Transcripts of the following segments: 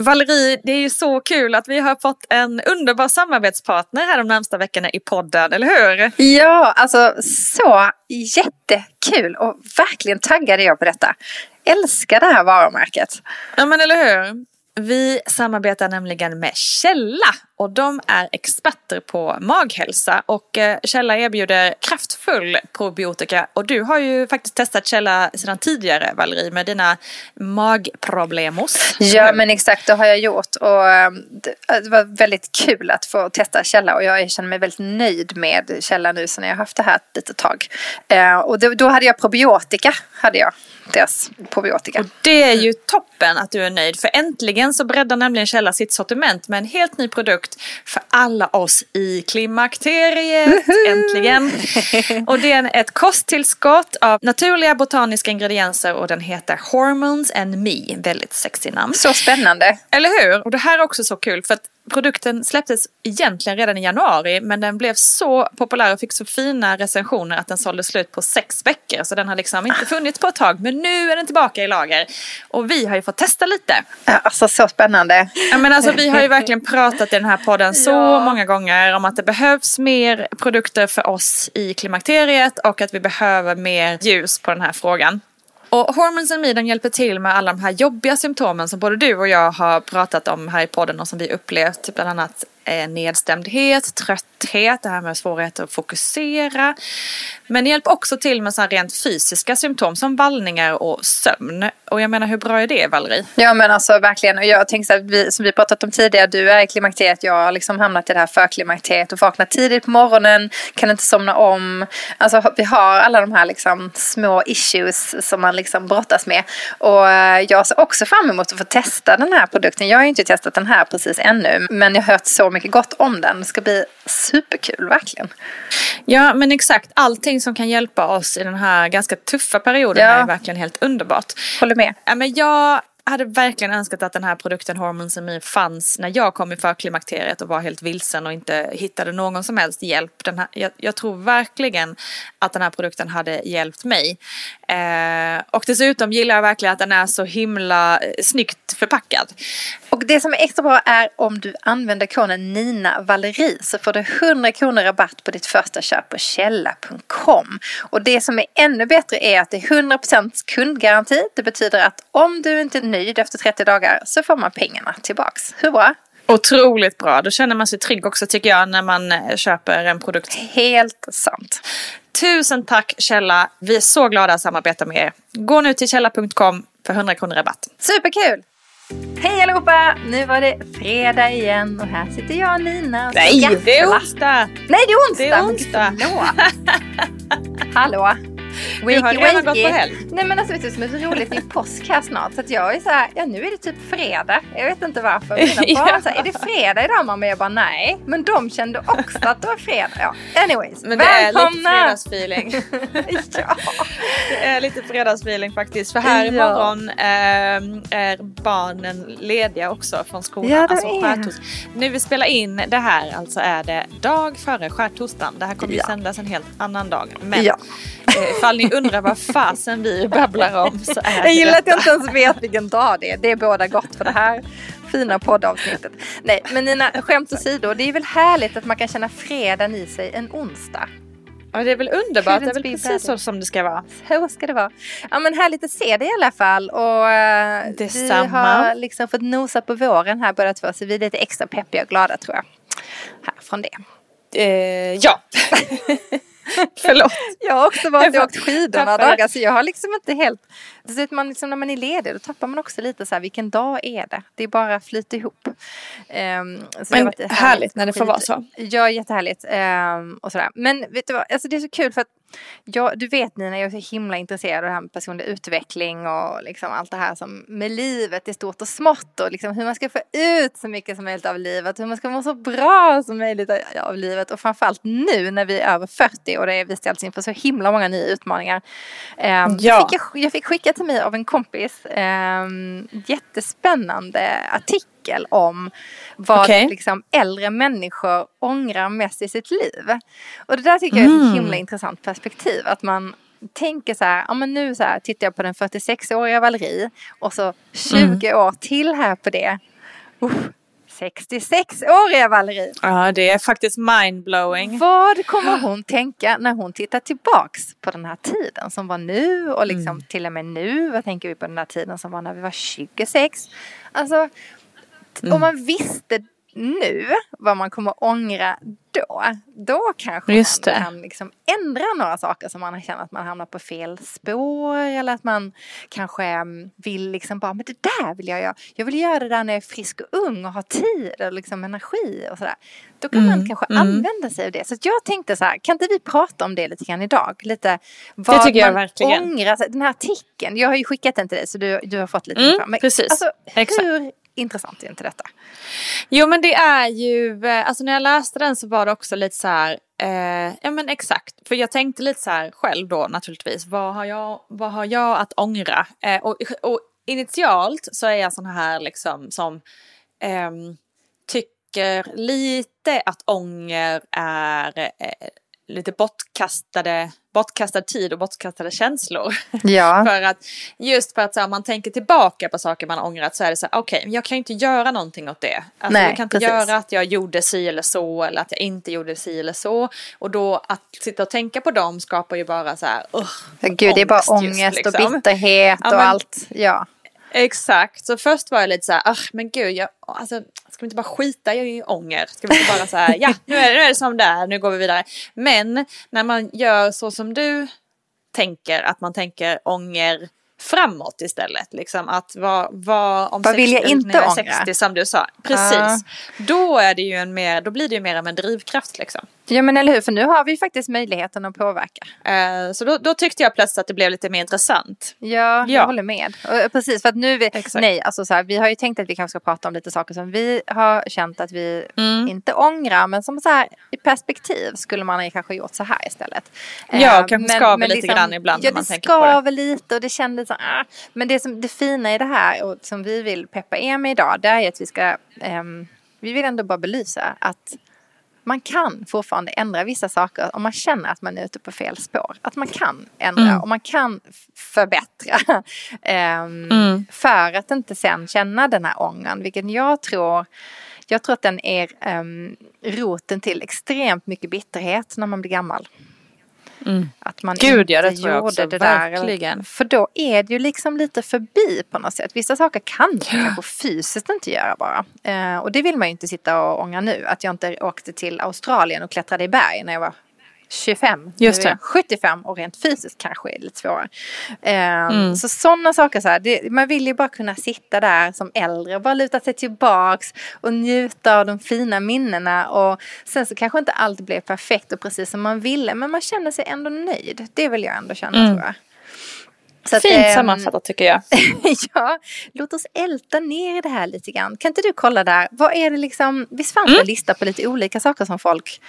Valerie, det är ju så kul att vi har fått en underbar samarbetspartner här de närmsta veckorna i podden, eller hur? Ja, alltså så jättekul och verkligen taggade jag på detta. Älskar det här varumärket. Ja, men eller hur? Vi samarbetar nämligen med Källa och de är experter på maghälsa. Och eh, Källa erbjuder kraftfull probiotika. Och du har ju faktiskt testat Källa sedan tidigare Valerie med dina magproblemos. Ja men exakt det har jag gjort. Och eh, eh, det var väldigt kul att få testa Källa och jag känner mig väldigt nöjd med Källa nu sen jag har haft det här ett litet tag. Och då hade jag probiotika hade jag deras probiotika. Och det är ju toppen att du är nöjd för äntligen så breddar nämligen Källa sitt sortiment med en helt ny produkt för alla oss i klimakteriet. Äntligen! Och det är ett kosttillskott av naturliga botaniska ingredienser och den heter Hormones and Me. Väldigt sexig namn. Så spännande! Eller hur? Och det här är också så kul för att produkten släpptes egentligen redan i januari men den blev så populär och fick så fina recensioner att den sålde slut på sex veckor. Så den har liksom inte funnits på ett tag men nu är den tillbaka i lager. Och vi har ju fått testa lite. Ja, alltså så spännande. Ja, men alltså, vi har ju verkligen pratat i den här podden så ja. många gånger om att det behövs mer produkter för oss i klimakteriet och att vi behöver mer ljus på den här frågan. Och Hormones and Me hjälper till med alla de här jobbiga symptomen som både du och jag har pratat om här i podden och som vi upplevt. Typ bland annat Eh, nedstämdhet, trötthet, det här med svårigheter att fokusera. Men det hjälper också till med så rent fysiska symptom som vallningar och sömn. Och jag menar hur bra är det Valerie? Ja men alltså verkligen och jag tänker så här, vi, som vi pratat om tidigare, du är i klimakteriet, jag har liksom hamnat i det här förklimakteriet och vaknat tidigt på morgonen, kan inte somna om. Alltså vi har alla de här liksom små issues som man liksom brottas med. Och eh, jag ser också fram emot att få testa den här produkten. Jag har ju inte testat den här precis ännu men jag har hört så mycket gott om den. Det ska bli superkul verkligen. Ja men exakt, allting som kan hjälpa oss i den här ganska tuffa perioden ja. är verkligen helt underbart. Håller med. Ja, men jag hade verkligen önskat att den här produkten Hormones Me fanns när jag kom i förklimakteriet och var helt vilsen och inte hittade någon som helst hjälp. Den här, jag, jag tror verkligen att den här produkten hade hjälpt mig. Eh, och dessutom gillar jag verkligen att den är så himla eh, snyggt förpackad. Och det som är extra bra är om du använder koden Nina Valerie så får du 100 kronor rabatt på ditt första köp på källa.com. Och det som är ännu bättre är att det är 100% kundgaranti. Det betyder att om du inte är nöjd efter 30 dagar så får man pengarna tillbaks. Hur bra? Otroligt bra. Då känner man sig trygg också tycker jag när man eh, köper en produkt. Helt sant. Tusen tack Källa. Vi är så glada att samarbeta med er. Gå nu till källa.com för 100 kronor rabatt. Superkul! Hej allihopa! Nu var det fredag igen och här sitter jag och Nina. Nej, det är onsdag! Nej, det är onsdag! Det är onsdag. Hallå! Wakey, du har redan gått på helg. Nej men alltså vet du som är så roligt, det är påsk här snart så att jag är så här, ja nu är det typ fredag. Jag vet inte varför. Mina barn ja. är det fredag idag mamma? Jag bara nej. Men de kände också att det var fredag. Ja, anyways. Men det välkomna. är lite fredagsfeeling. ja. Det är lite fredagsfeeling faktiskt. För här imorgon äh, är barnen lediga också från skolan. Ja, alltså är. Nu vi spelar in det här alltså är det dag före skärtorsdagen. Det här kommer ja. ju sändas en helt annan dag. Men ja. Eh, ifall ni undrar vad fasen vi babblar om så är Jag gillar att jag inte ens vet vilken dag det är. Det är båda gott för det här fina poddavsnittet. Nej, men Nina, skämt åsido. Det är väl härligt att man kan känna fredagen i sig en onsdag. Ja, det är väl underbart. Det är väl precis så som det ska vara. Så ska det vara. Ja, men härligt att se dig i alla fall. Och uh, Detsamma. vi har liksom fått nosa på våren här båda två. Så vi är lite extra peppiga och glada tror jag. Här från det. Eh, ja. Förlåt. Jag har också varit och åkt skidor några dagar så jag har liksom inte helt... Att man liksom, när man är ledig då tappar man också lite så här vilken dag är det? Det är bara flyter ihop. Um, Men härligt, härligt när det får vara så. Ja, jättehärligt. Um, och sådär. Men vet du vad, alltså det är så kul för att jag, du vet Nina, jag är så himla intresserad av det här med personlig utveckling och liksom allt det här som med livet i stort och smått och liksom hur man ska få ut så mycket som möjligt av livet, hur man ska må så bra som möjligt av livet och framförallt nu när vi är över 40 och det är vi ställs inför så himla många nya utmaningar. Um, ja. fick jag, jag, fick skicka till mig av en kompis um, jättespännande artikel om vad okay. liksom, äldre människor ångrar mest i sitt liv. Och det där tycker jag är ett mm. himla intressant perspektiv. Att man tänker så här, ja men nu så här, tittar jag på den 46-åriga Valerie och så 20 mm. år till här på det. Uh, 66-åriga Valerie. Ja, det är faktiskt mindblowing. Vad kommer hon tänka när hon tittar tillbaks på den här tiden som var nu och liksom mm. till och med nu. Vad tänker vi på den här tiden som var när vi var 26? Alltså, mm. om man visste nu vad man kommer ångra då, då kanske Just man det. kan liksom ändra några saker som man känner att man hamnar på fel spår eller att man kanske mm, vill liksom bara, men det där vill jag göra. Jag vill göra det där när jag är frisk och ung och har tid och liksom energi och sådär. Då kan mm, man kanske mm. använda sig av det. Så jag tänkte så här, kan inte vi prata om det lite grann idag? Lite vad det tycker jag man verkligen. ångrar. Den här artikeln, jag har ju skickat den till dig så du, du har fått lite mm. Men, precis. Alltså, Exakt intressant är inte detta? Jo men det är ju, eh, alltså när jag läste den så var det också lite så här, eh, ja men exakt, för jag tänkte lite så här själv då naturligtvis, vad har jag, vad har jag att ångra? Eh, och, och initialt så är jag sån här liksom som eh, tycker lite att ånger är eh, lite bortkastade, bortkastad tid och bortkastade känslor. Ja. för att, just för att så, om man tänker tillbaka på saker man ångrat så är det så här, okej, okay, jag kan ju inte göra någonting åt det. Alltså, Nej, jag kan inte precis. göra att jag gjorde si eller så eller att jag inte gjorde si eller så. Och då att sitta och tänka på dem skapar ju bara så här, uh, Gud, det är bara ångest just, liksom. och bitterhet ja, och men, allt. Ja. Exakt, så först var jag lite så här, men gud, jag, alltså, ska vi inte bara skita i ånger? Ska vi inte bara så här, ja, nu är, det, nu är det som det är, nu går vi vidare. Men när man gör så som du tänker, att man tänker ånger framåt istället. Liksom att vad, vad om vad vill jag inte ångra? 60 som du sa. Precis. Uh. Då, är det ju en mer, då blir det ju mer av en drivkraft liksom. Ja men eller hur, för nu har vi faktiskt möjligheten att påverka. Uh, så då, då, tyckte jag plötsligt att det blev lite mer intressant. Ja, ja. jag håller med. Och, precis, för att nu, vi, nej, alltså så här, vi har ju tänkt att vi kanske ska prata om lite saker som vi har känt att vi mm. inte ångrar, men som så här i perspektiv skulle man ju kanske gjort så här istället. Ja, uh, kanske skaver lite liksom, grann ibland ja, när man tänker på det. Ja, det skaver lite och det kändes så, ah. Men det, som, det fina i det här och som vi vill peppa er med idag, det är att vi ska, um, vi vill ändå bara belysa att man kan fortfarande ändra vissa saker om man känner att man är ute på fel spår. Att man kan ändra mm. och man kan förbättra. um, mm. För att inte sen känna den här ångan, vilket jag tror jag tror att den är um, roten till extremt mycket bitterhet när man blir gammal. Mm. Att man Gud, inte ja, det jag också. det Verkligen. där. För då är det ju liksom lite förbi på något sätt. Vissa saker kan man kanske fysiskt inte göra bara. Eh, och det vill man ju inte sitta och ånga nu. Att jag inte åkte till Australien och klättrade i berg när jag var 25, Just det. 75 och rent fysiskt kanske är det lite svårare. Um, mm. Så sådana saker, så här, det, man vill ju bara kunna sitta där som äldre och bara luta sig tillbaks och njuta av de fina minnena och sen så kanske inte allt blev perfekt och precis som man ville men man känner sig ändå nöjd. Det vill jag ändå känna mm. tror jag. Så Fint att, eh, sammanfattat tycker jag. ja, låt oss älta ner det här lite grann. Kan inte du kolla där, vad är det liksom, visst fanns det mm. en lista på lite olika saker som folk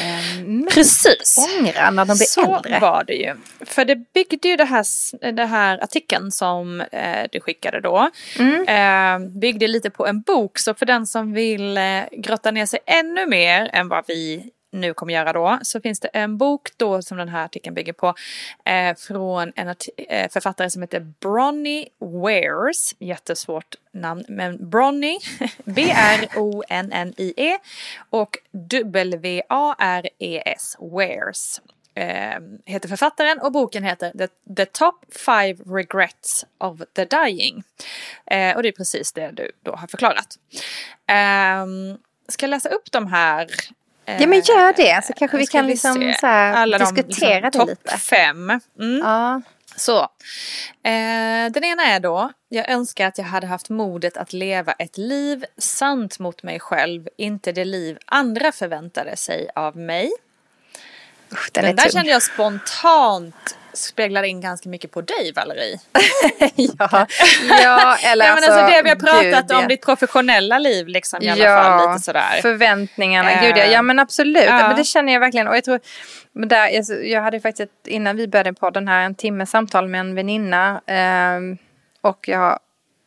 eh, Precis. ångrar när de blir Så äldre? Så var det ju. För det byggde ju det här, det här artikeln som eh, du skickade då. Mm. Eh, byggde lite på en bok, så för den som vill eh, grotta ner sig ännu mer än vad vi nu kommer göra då så finns det en bok då som den här artikeln bygger på eh, från en eh, författare som heter Bronnie Wares, jättesvårt namn, men Bronnie, B-R-O-N-N-I-E och W-A-R-E-S, Wares. Eh, heter författaren och boken heter The, the Top Five Regrets of the Dying. Eh, och det är precis det du då har förklarat. Eh, ska läsa upp de här Ja men gör det så kanske vi kan liksom så här, diskutera de, liksom, det lite. Topp fem. Mm. Ja. Så. Eh, den ena är då, jag önskar att jag hade haft modet att leva ett liv sant mot mig själv, inte det liv andra förväntade sig av mig. Usch, den, Den är där tung. kände jag spontant speglar in ganska mycket på dig Valerie. ja, ja, eller Nej, men alltså det vi har pratat gud, om, ja. ditt professionella liv liksom i alla ja, fall lite sådär. förväntningarna. Eh, Gud, ja, ja men absolut. ja. Men det känner jag verkligen. Och jag tror, men där, jag, jag hade faktiskt innan vi började podden här en timme samtal med en väninna. ehm, och jag,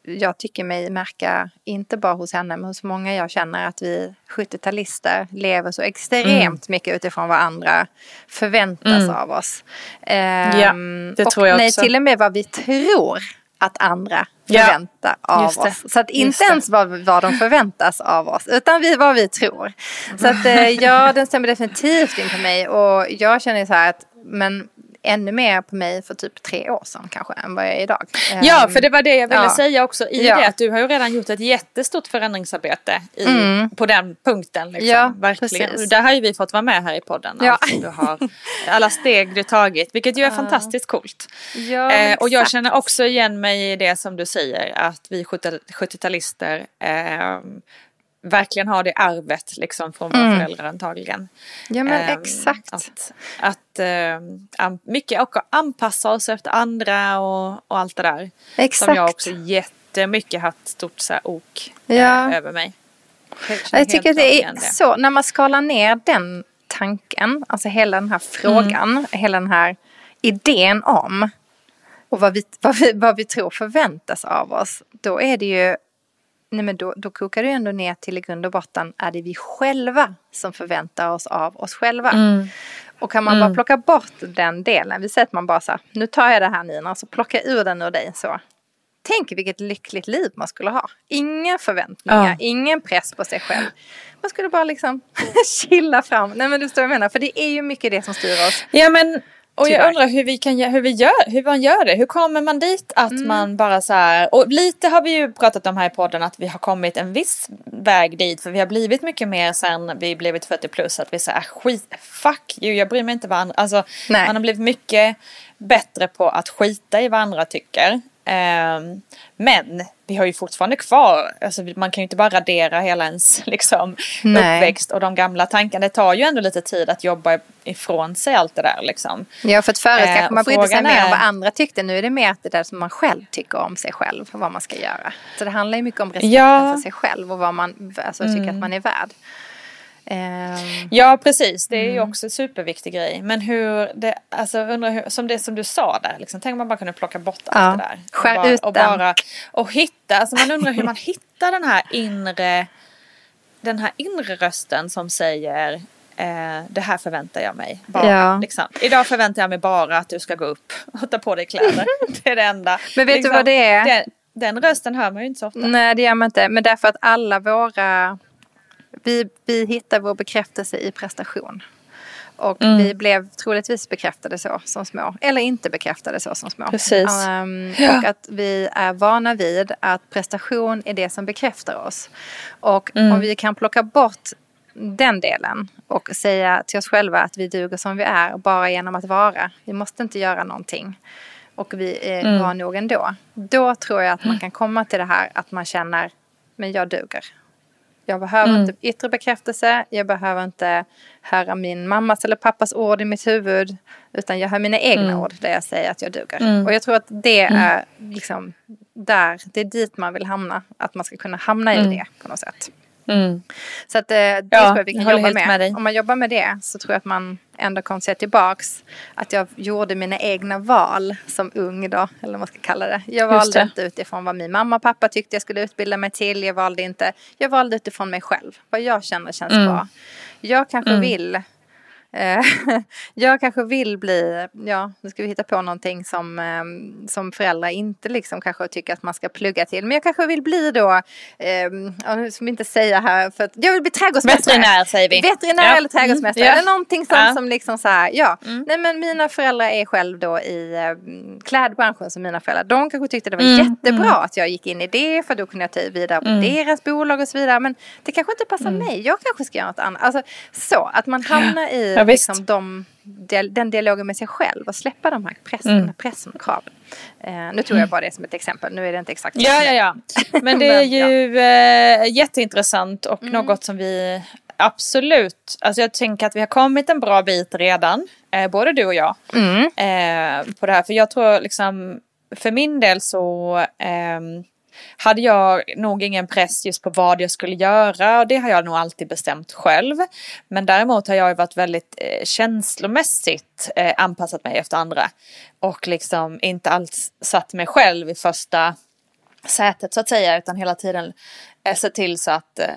jag tycker mig märka, inte bara hos henne, men hos många jag känner att vi 70-talister lever så extremt Mm. mycket utifrån vad andra förväntas av oss. Ehm, Ja, det och tror jag nej, också. till och med vad vi tror att andra Ja, förväntar av just det. oss. Så att inte ens vad, vad de förväntas av oss, utan vi, vad vi tror. Så att eh, ja, den stämmer definitivt in på mig och jag känner så här att, men ännu mer på mig för typ tre år sedan kanske än vad jag är idag. Ja, Ehm, för det var det jag ville ja. säga också i Ja. det att du har ju redan gjort ett jättestort förändringsarbete i, på den punkten. Liksom. Mm. Ja, Verkligen. precis. Där har ju vi fått vara med här i podden. Ja. Alltså, du har, alla steg du tagit, vilket ju är fantastiskt coolt. Ja, Eh, och jag känner också igen mig i det som du säger, att vi 70 70-talister eh, verkligen har det arvet liksom från våra föräldrar antagligen. Mm. Ja men Ehm, exakt. Att, att an- mycket och anpassa oss efter andra och, och allt det där. Exakt. Som jag också jättemycket haft stort så här ok Ja. eh, över mig. Jag, Jag tycker det är så, när man skalar ner den tanken, alltså hela den här frågan, Mm. hela den här idén om och vad vi, vad, vi, vad vi tror förväntas av oss, då är det ju, nej men då, då kokar det ju ändå ner till i grund och botten, är det vi själva som förväntar oss av oss själva? Mm. Och kan man bara plocka bort den delen, vi säger att man bara så här, nu tar jag det här Nina, så plocka ur den ur dig så. Tänk vilket lyckligt liv man skulle ha. Inga förväntningar, Ja. ingen press på sig själv. Man skulle bara liksom chilla fram. Nej men du förstår vad jag menar, för det är ju mycket det som styr oss. Ja men och jag undrar hur vi kan hur vi gör, hur man gör det. Hur kommer man dit att Mm. man bara så här, och lite har vi ju pratat om här i podden att vi har kommit en viss väg dit för vi har blivit mycket mer sen vi blivit 40 plus att vi säger skit, fuck you, jag bryr mig inte vad andra, alltså Nej. man har blivit mycket bättre på att skita i vad andra tycker. Ehm, men vi har ju fortfarande kvar, alltså man kan ju inte bara radera hela ens liksom, Nej. uppväxt och de gamla tankarna. Det tar ju ändå lite tid att jobba ifrån sig allt det där liksom. Ja för att förut Eh, kanske man och brydde sig frågan mer om är- vad andra tyckte. Nu är det mer att det där som man själv tycker om sig själv. Vad man ska göra. Så det handlar ju mycket om respekten Ja. Mm. för sig själv och vad man alltså, tycker att man är värd. Ehm, Ja precis, det är ju Mm. också en superviktig grej. Men hur, det, alltså undrar hur, som det som du sa där, liksom, tänk om man bara kunde plocka bort Ja, allt det där. Och skär bara, ut och, den. bara, och hitta, alltså man undrar hur man hittar den här inre, den här inre rösten som säger eh, det här förväntar jag mig. Bara, Ja. liksom. Idag förväntar jag mig bara att du ska gå upp och ta på dig kläder. det är det enda. Men vet du Liksom, vad det är? Den, den rösten hör man ju inte så ofta. Nej det gör man inte. Men därför att alla våra... Vi, vi hittar vår bekräftelse i prestation. Och Mm. vi blev troligtvis bekräftade så som små. Eller inte bekräftade så som små. Precis. Ehm, Ja. Och att vi är vana vid att prestation är det som bekräftar oss. Och Mm. om vi kan plocka bort den delen och säga till oss själva att vi duger som vi är bara genom att vara. Vi måste inte göra någonting. Och vi är Mm. bra nog ändå. Då tror jag att man kan komma till det här att man känner, men jag duger. Jag behöver Mm. inte yttre bekräftelse, jag behöver inte höra min mammas eller pappas ord i mitt huvud. Utan jag hör mina egna Mm. ord där jag säger att jag duger. Och jag tror att det är liksom där, det är dit man vill hamna. Att man ska kunna hamna i det på något sätt. Mm. Så att eh, det Ja, tror jag vi jag kan håller jobba med. med. Om man jobbar med det så tror jag att man ändå kommer se tillbaks att jag gjorde mina egna val som ung då, eller vad man ska kalla det. Jag valde det. inte utifrån vad min mamma och pappa tyckte jag skulle utbilda mig till. Jag valde inte, jag valde utifrån mig själv. Vad jag känner känns Mm. bra. Jag kanske vill Eh, jag kanske vill bli, ja nu ska vi hitta på någonting som, eh, som föräldrar inte liksom kanske tycker att man ska plugga till. Men jag kanske vill bli då, eh, vi inte säga här, för jag vill bli trädgårdsmästare. Veterinär säger vi. Veterinär Ja. eller trädgårdsmästare. Mm. Eller någonting sånt Ja. Mm. som liksom så här, ja. Nej men mina föräldrar är själv då i eh, klädbranschen som mina föräldrar. De kanske tyckte det var Mm. jättebra att jag gick in i det för då kunde jag ta vidare på deras bolag och så vidare. Men det kanske inte passar Mm. mig. Jag kanske ska göra något annat. Alltså så, att man hamnar i. liksom, de, den dialogen med sig själv och släppa de här pressen, Mm. pressen och kraven. Eh, nu tog jag bara det som ett exempel. Nu är det inte exakt så. Ja, ja, ja. Men det är Men, ja. ju eh, jätteintressant och Mm. något som vi absolut. Alltså jag tänker att vi har kommit en bra bit redan, eh, både du och jag, Mm. eh, på det här. För jag tror liksom, för min del så ehm, hade jag nog ingen press just på vad jag skulle göra och det har jag nog alltid bestämt själv. Men däremot har jag ju varit väldigt eh, känslomässigt eh, anpassat mig efter andra och liksom inte alls satt mig själv i första sätet så att säga utan hela tiden eh, se till så att eh,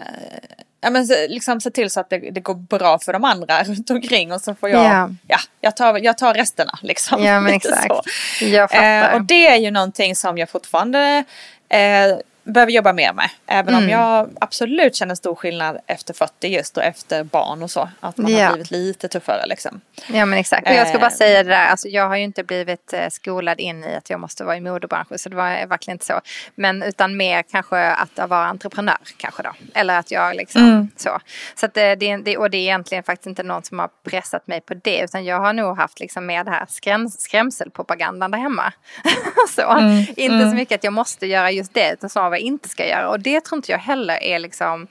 Ja men liksom se till så att det, det går bra för de andra runt omkring och så får jag, Ja. ja, jag, tar, jag tar resterna liksom. Ja, men exakt. Jag fattar. Eh, och det är ju någonting som jag fortfarande eh, behöver jobba mer med. Även Mm. om jag absolut känner stor skillnad efter 40 just och efter barn och så. Att man Ja. har blivit lite tuffare liksom. Ja men exakt. Och jag ska bara Eh. säga det där, alltså, jag har ju inte blivit eh, skolad in i att jag måste vara i modebranschen så det var verkligen inte så. Men utan mer kanske att vara entreprenör kanske då. Eller att jag liksom Mm. så. Så att eh, det, det, och det är egentligen faktiskt inte någon som har pressat mig på det utan jag har nog haft liksom mer det här skräm, skrämselpropagandan där hemma. så. Mm. Inte så mycket att jag måste göra just det utan snarare inte ska göra. Och det tror inte jag heller är liksom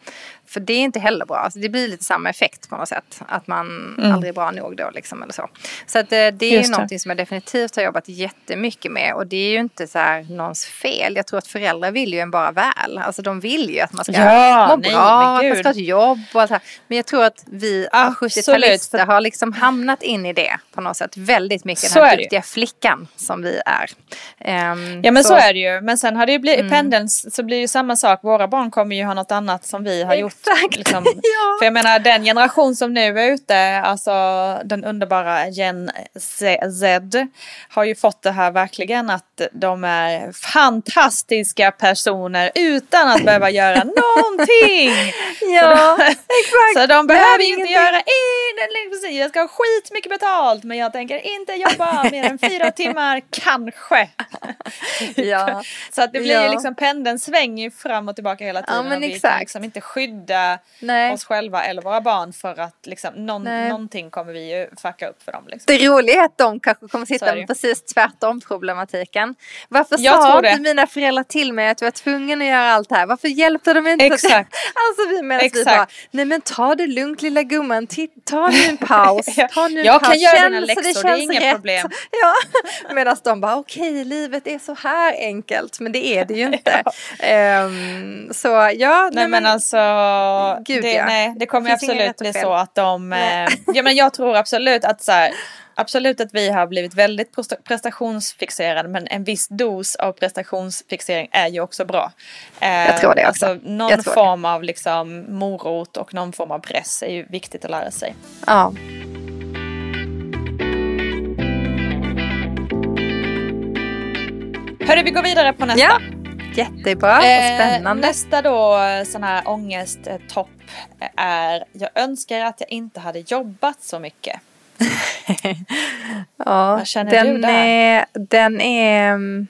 för det är inte heller bra. Alltså det blir lite samma effekt på något sätt. Att man aldrig är bra nog då liksom eller så. Så att eh, det är ju Mm. Det. någonting som jag definitivt har jobbat jättemycket med. Och det är ju inte så här någons fel. Jag tror att föräldrar vill ju en bara väl. Alltså de vill ju att man ska Ja, må nej, bra, att man ska ha ett jobb och allt här. Men jag tror att vi Absolut, 70-talister för- har liksom hamnat in i det på något sätt. Väldigt mycket Så den är här det ju. duktiga flickan som vi är. Ehm, Ja men så, är det ju. Men sen har det ju blivit, Mm. pendeln så blir ju samma sak. Våra barn kommer ju ha något annat som vi har gjort. Exakt. Liksom. Ja. För jag menar den generation som nu är ute, alltså den underbara Gen Z, har ju fått det här verkligen att de är fantastiska personer utan att behöva göra någonting. Ja, exakt. Så de Det behöver här är ju inte ingenting. göra precis, jag ska ha skitmycket betalt men jag tänker inte jobba mer än fyra timmar, kanske. Ja. Så att det blir Ja. liksom pendeln svänger fram och tillbaka hela tiden. men och vi exakt. kan liksom inte skydda Nej. oss själva eller våra barn för att liksom någon, Nej. någonting kommer vi ju fucka upp för dem. Liksom. Det roliga är att de kanske kommer är sitta det med precis tvärtom problematiken. Varför Jag sa inte det. mina föräldrar till mig att du var tvungen att göra allt det här? Varför hjälpte de inte? Exakt. alltså vi menar vi Exakt. bara, nej men ta det lugnt lilla gumman, ta nu en paus. Ta nu en Jag paus. kan göra Känn dina läxor, det är känns inga rätt. problem. Ja, medan de bara, okej livet är så här enkelt, men det är det ju inte. Ehm, så ja, Nej men alltså, Gud, det, ja. nej, det kommer Det absolut bli så att de... Eh, ja men jag tror absolut att så här, Absolut att vi har blivit väldigt presta- prestationsfixerade men en viss dos av prestationsfixering är ju också bra. Eh, Jag tror det också. Alltså, någon tror det. form av liksom morot och någon form av press är ju viktigt att lära sig. ja. Hörru, vi går vidare på nästa. ja, jättebra, Eh, spännande. nästa då sån här ångesttopp är jag önskar att jag inte hade jobbat så mycket. Ja, Vad känner den du där? Är, den är... mm,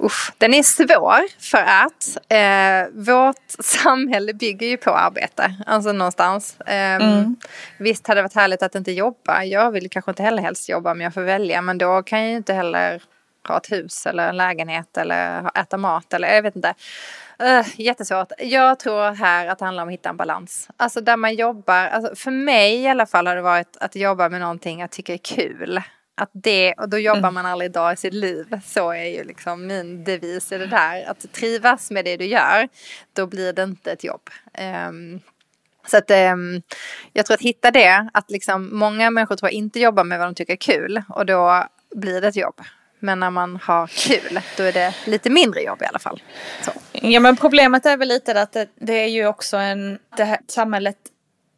Usch, den är svår för att eh, vårt samhälle bygger ju på arbete. Alltså någonstans. Ehm, Mm. Visst hade det varit härligt att inte jobba. Jag vill kanske inte heller helst jobba om jag får välja. Men då kan jag ju inte heller ha ett hus eller en lägenhet eller äta mat eller jag vet inte. Uh, jättesvårt. Jag tror här att det handlar om att hitta en balans. Alltså där man jobbar, alltså för mig i alla fall har det varit att jobba med någonting jag tycker är kul. Att det, och då jobbar man aldrig dag i sitt liv. Så är ju liksom min devis i det där. Att trivas med det du gör, då blir det inte ett jobb. Ehm, så att ehm, jag tror att hitta det, att liksom många människor tror jag inte jobbar med vad de tycker är kul och då blir det ett jobb. Men när man har kul, då är det lite mindre jobb i alla fall. Så. Ja men problemet är väl lite att det, det är ju också en, det här samhället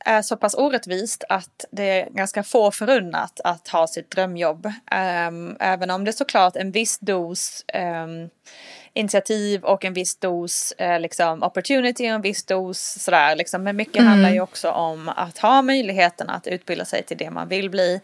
är så pass orättvist att det är ganska få förunnat att ha sitt drömjobb. Um, även om det såklart en viss dos um, initiativ och en viss dos eh, liksom opportunity och en viss dos sådär liksom. Men mycket handlar ju också om att ha möjligheten att utbilda sig till det man vill bli.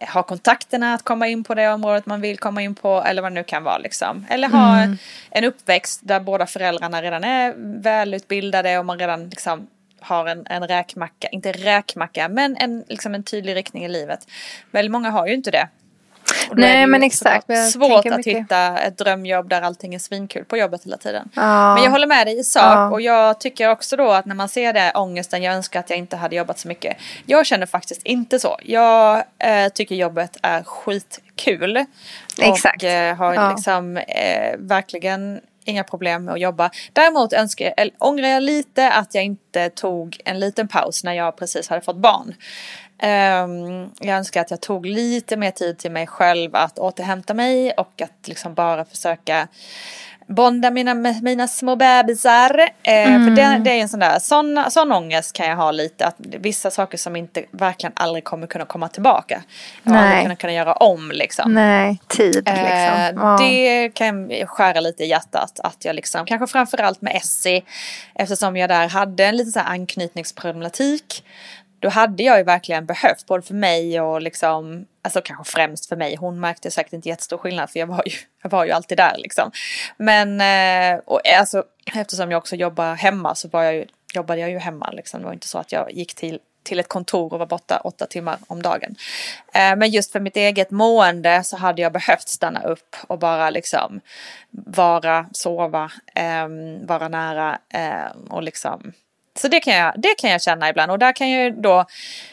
eh, Ha kontakterna att komma in på det området man vill komma in på eller vad det nu kan vara liksom. Eller ha en uppväxt där båda föräldrarna redan är välutbildade och man redan liksom har en, en räkmacka, inte räkmacka, men en, liksom en tydlig riktning i livet. Väldigt många har ju inte det. Nej men exakt. Svårt att mycket. hitta ett drömjobb där allting är svinkul på jobbet hela tiden. Ja. Men jag håller med dig i sak Ja. och jag tycker också då att när man ser det ångesten, jag önskar att jag inte hade jobbat så mycket. Jag känner faktiskt inte så. Jag eh, tycker jobbet är skitkul. Exakt. Och eh, har Ja. liksom eh, verkligen inga problem med att jobba. Däremot önskar, eller, ångrar jag lite att jag inte tog en liten paus när jag precis hade fått barn. Ehm, jag önskar att jag tog lite mer tid till mig själv att återhämta mig och att liksom bara försöka bonda mina, mina små bebisar. Eh, För Mm. det, det är en sån där, sån, sån ångest kan jag ha lite. Att vissa saker som inte verkligen aldrig kommer kunna komma tillbaka. Nej. aldrig kunnat kunna göra om liksom. Nej, tid Eh, liksom. Ja. Det kan skära lite i hjärtat att jag liksom, kanske framförallt med Essie, eftersom jag där hade en liten så anknytningsproblematik. Då hade jag ju verkligen behövt, både för mig och liksom, alltså kanske främst för mig. Hon märkte säkert inte jättestor skillnad för jag var ju, jag var ju alltid där liksom. Men, eh, och alltså eftersom jag också jobbar hemma så var jag ju, jobbade jag ju hemma liksom. Det var inte så att jag gick till till ett kontor och var borta åtta timmar om dagen. Eh, men just för mitt eget mående så hade jag behövt stanna upp och bara liksom vara, sova, ehm, vara nära ehm, och liksom så det kan, jag, det kan jag känna ibland och där kan jag ju då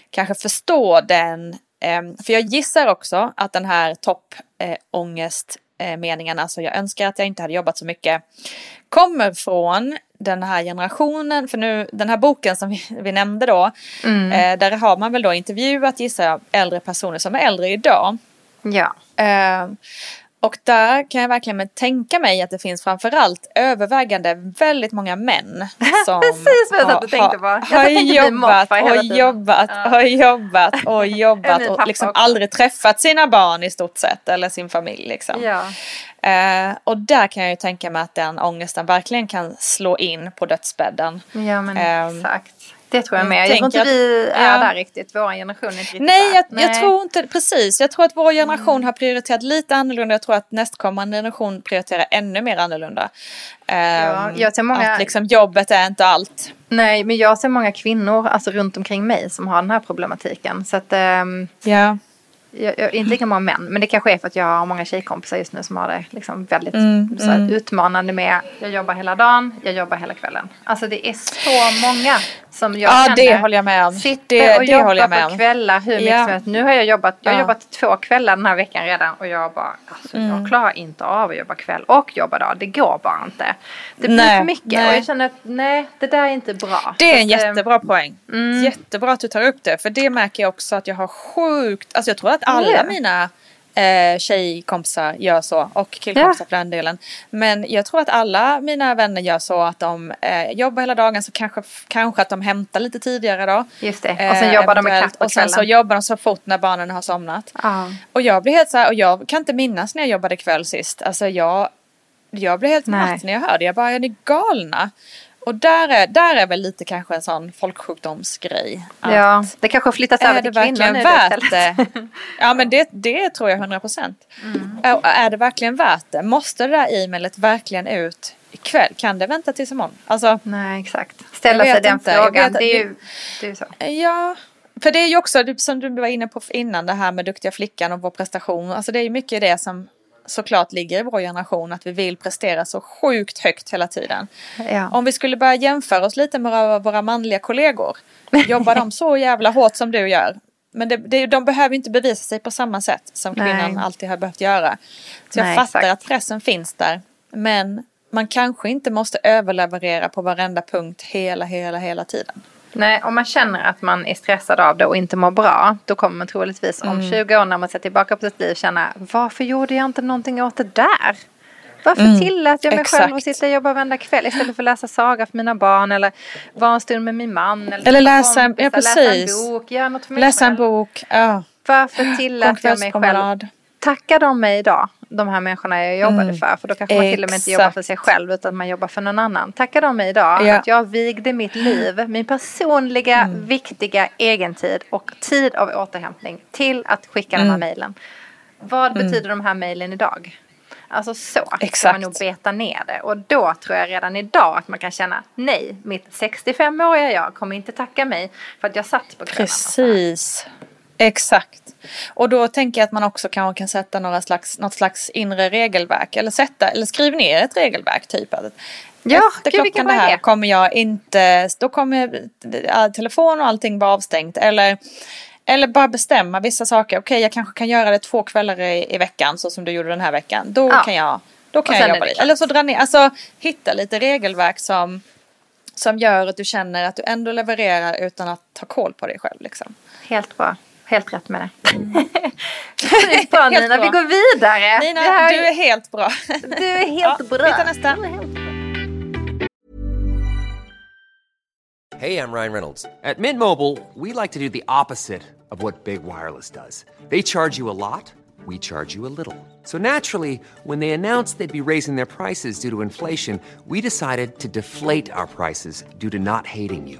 kanske förstå den, ehm, för jag gissar också att den här toppångest eh, meningen, alltså jag önskar att jag inte hade jobbat så mycket, kommer från den här generationen, för nu den här boken som vi, vi nämnde då, eh, där har man väl då intervjuat gissar jag äldre personer som är äldre idag. Ja. Eh, och där kan jag verkligen tänka mig att det finns framförallt övervägande väldigt många män som Precis vad jag satt och tänkte på. Jag har, satt och jobbat hela och jobbat och jobbat och jobbat och liksom också. aldrig träffat sina barn i stort sett eller sin familj liksom. Ja. Eh, och där kan jag ju tänka mig att den ångesten verkligen kan slå in på dödsbädden. ja, men Ehm, exakt. Det tror jag jag med. Jag tror inte tänker vi att- är ja. där riktigt. Vår generation är inte riktigt Nej, där. jag, jag tror inte precis. Jag tror att vår generation Mm. har prioriterat lite annorlunda. Jag tror att nästkommande generation prioriterar ännu mer annorlunda. Ehm, jag ser många- Att liksom jobbet är inte allt. Nej, men jag ser många kvinnor alltså, runt omkring mig som har den här problematiken. Så att, ehm, Ja. jag, jag, inte lika många män, men det kanske är för att jag har många tjejkompisar just nu som har det liksom väldigt Mm, så här, utmanande med jag jobbar hela dagen, jag jobbar hela kvällen. Alltså det är så många som jag Ja, känner det håller jag med om. sitter Det- och det jobbar jag med på kvällar hur mycket Ja. Nu har jag jobbat, jag har Ja. jobbat två kvällar den här veckan redan och jag bara, alltså Mm. jag klarar inte av att jobba kväll och jobba dag. Det går bara inte. Det blir Nej, för mycket nej. och jag känner att nej, det där är inte bra. Det är en Så ehm, jättebra poäng. Jättebra att du tar upp det. För det märker jag också att jag har sjukt, alltså jag tror att alla Ja. mina eh, tjejkompisar gör så. Och killkompisar för den delen. Men jag tror att alla mina vänner gör så att de eh, jobbar hela dagen så kanske, kanske att de hämtar lite tidigare då. Just det. Och sen jobbar de katt på Och sen så jobbar de så fort när barnen har somnat. Ja. Och jag blir helt så här, och jag kan inte minnas när jag jobbade kväll sist. Alltså jag, jag blev helt matt när jag hörde Jag bara, är ni galna? Och där är, där är väl lite kanske en sån folksjukdomsgrej. Ja, det kanske flyttas över Är det till kvinnor verkligen nu värt det? Ja men det, det tror jag 100 procent. Mm. Är det verkligen värt det? Måste det där e-mailet verkligen ut ikväll? Kan det vänta tills imorgon? Alltså, Nej, exakt. Ställa sig den inte. Frågan. vet Det är ju det är så. Ja, för det är ju också som du var inne på innan det här med duktiga flickan och vår prestation. Alltså det är ju mycket det som såklart ligger i vår generation att vi vill prestera så sjukt högt hela tiden. Ja. Om vi skulle börja jämföra oss lite med våra, manliga kollegor. Jobbar de så jävla hårt som du gör? Men det, det, de behöver inte bevisa sig på samma sätt som kvinnan Nej. alltid har behövt göra. Så jag Nej, fattar exakt. att pressen finns där. Men man kanske inte måste överleverera på varenda punkt hela, hela, hela tiden. Nej, om man känner att man är stressad av det och inte mår bra, då kommer man troligtvis om Mm. 20 år när man ser tillbaka på sitt liv känna, varför gjorde jag inte någonting åt det där? Varför tillät jag mig själv att Mm. exakt. sitta och jobba varenda kväll istället för att läsa saga för mina barn eller vara en stund med min man eller, Eller läsa en- ja, precis. läsa en bok, göra något för mig Läsa en bok. Ja. Varför tillät jag mig själv. Tackar de mig idag, de här människorna jag jobbade Mm. för? För då kanske man till och med inte jobbar för sig själv utan man jobbar för någon annan. Tackar de mig idag Ja. att jag vigde mitt liv, min personliga Mm. viktiga egentid och tid av återhämtning till att skicka Mm. de här mejlen. Vad betyder de här mejlen idag? Alltså så ska Exakt. man nog beta ner det. Och då tror jag redan idag att man kan känna nej, mitt 65-åriga jag kommer inte tacka mig för att jag satt på. Precis. Exakt. Och då tänker jag att man också kanske kan sätta några slags, något slags inre regelverk. Eller, sätta, eller skriv ner ett regelverk. Typ. Ja, Efter gud, klockan det här idé. kommer jag inte, då kommer telefon och allting vara avstängt. Eller, eller bara bestämma vissa saker. Okej, jag kanske kan göra det två kvällar i, i veckan så som du gjorde den här veckan. Då Ja. kan jag, då kan jag jobba det lite. Eller så dra ner, alltså hitta lite regelverk som, som gör att du känner att du ändå levererar utan att ta koll på dig själv. Liksom. Helt bra. Helt rätt med det. Sjukt bra Helt Nina, bra. vi går vidare. Nina, Det här- du är helt bra. du är helt Ja, bra. vi tar nästa. Bra. Hey, I'm Ryan Reynolds. At Mint Mobile, we like to do the opposite of what Big Wireless does. They charge you a lot, we charge you a little. So naturally, when they announced they'd be raising their prices due to inflation, we decided to deflate our prices due to not hating you.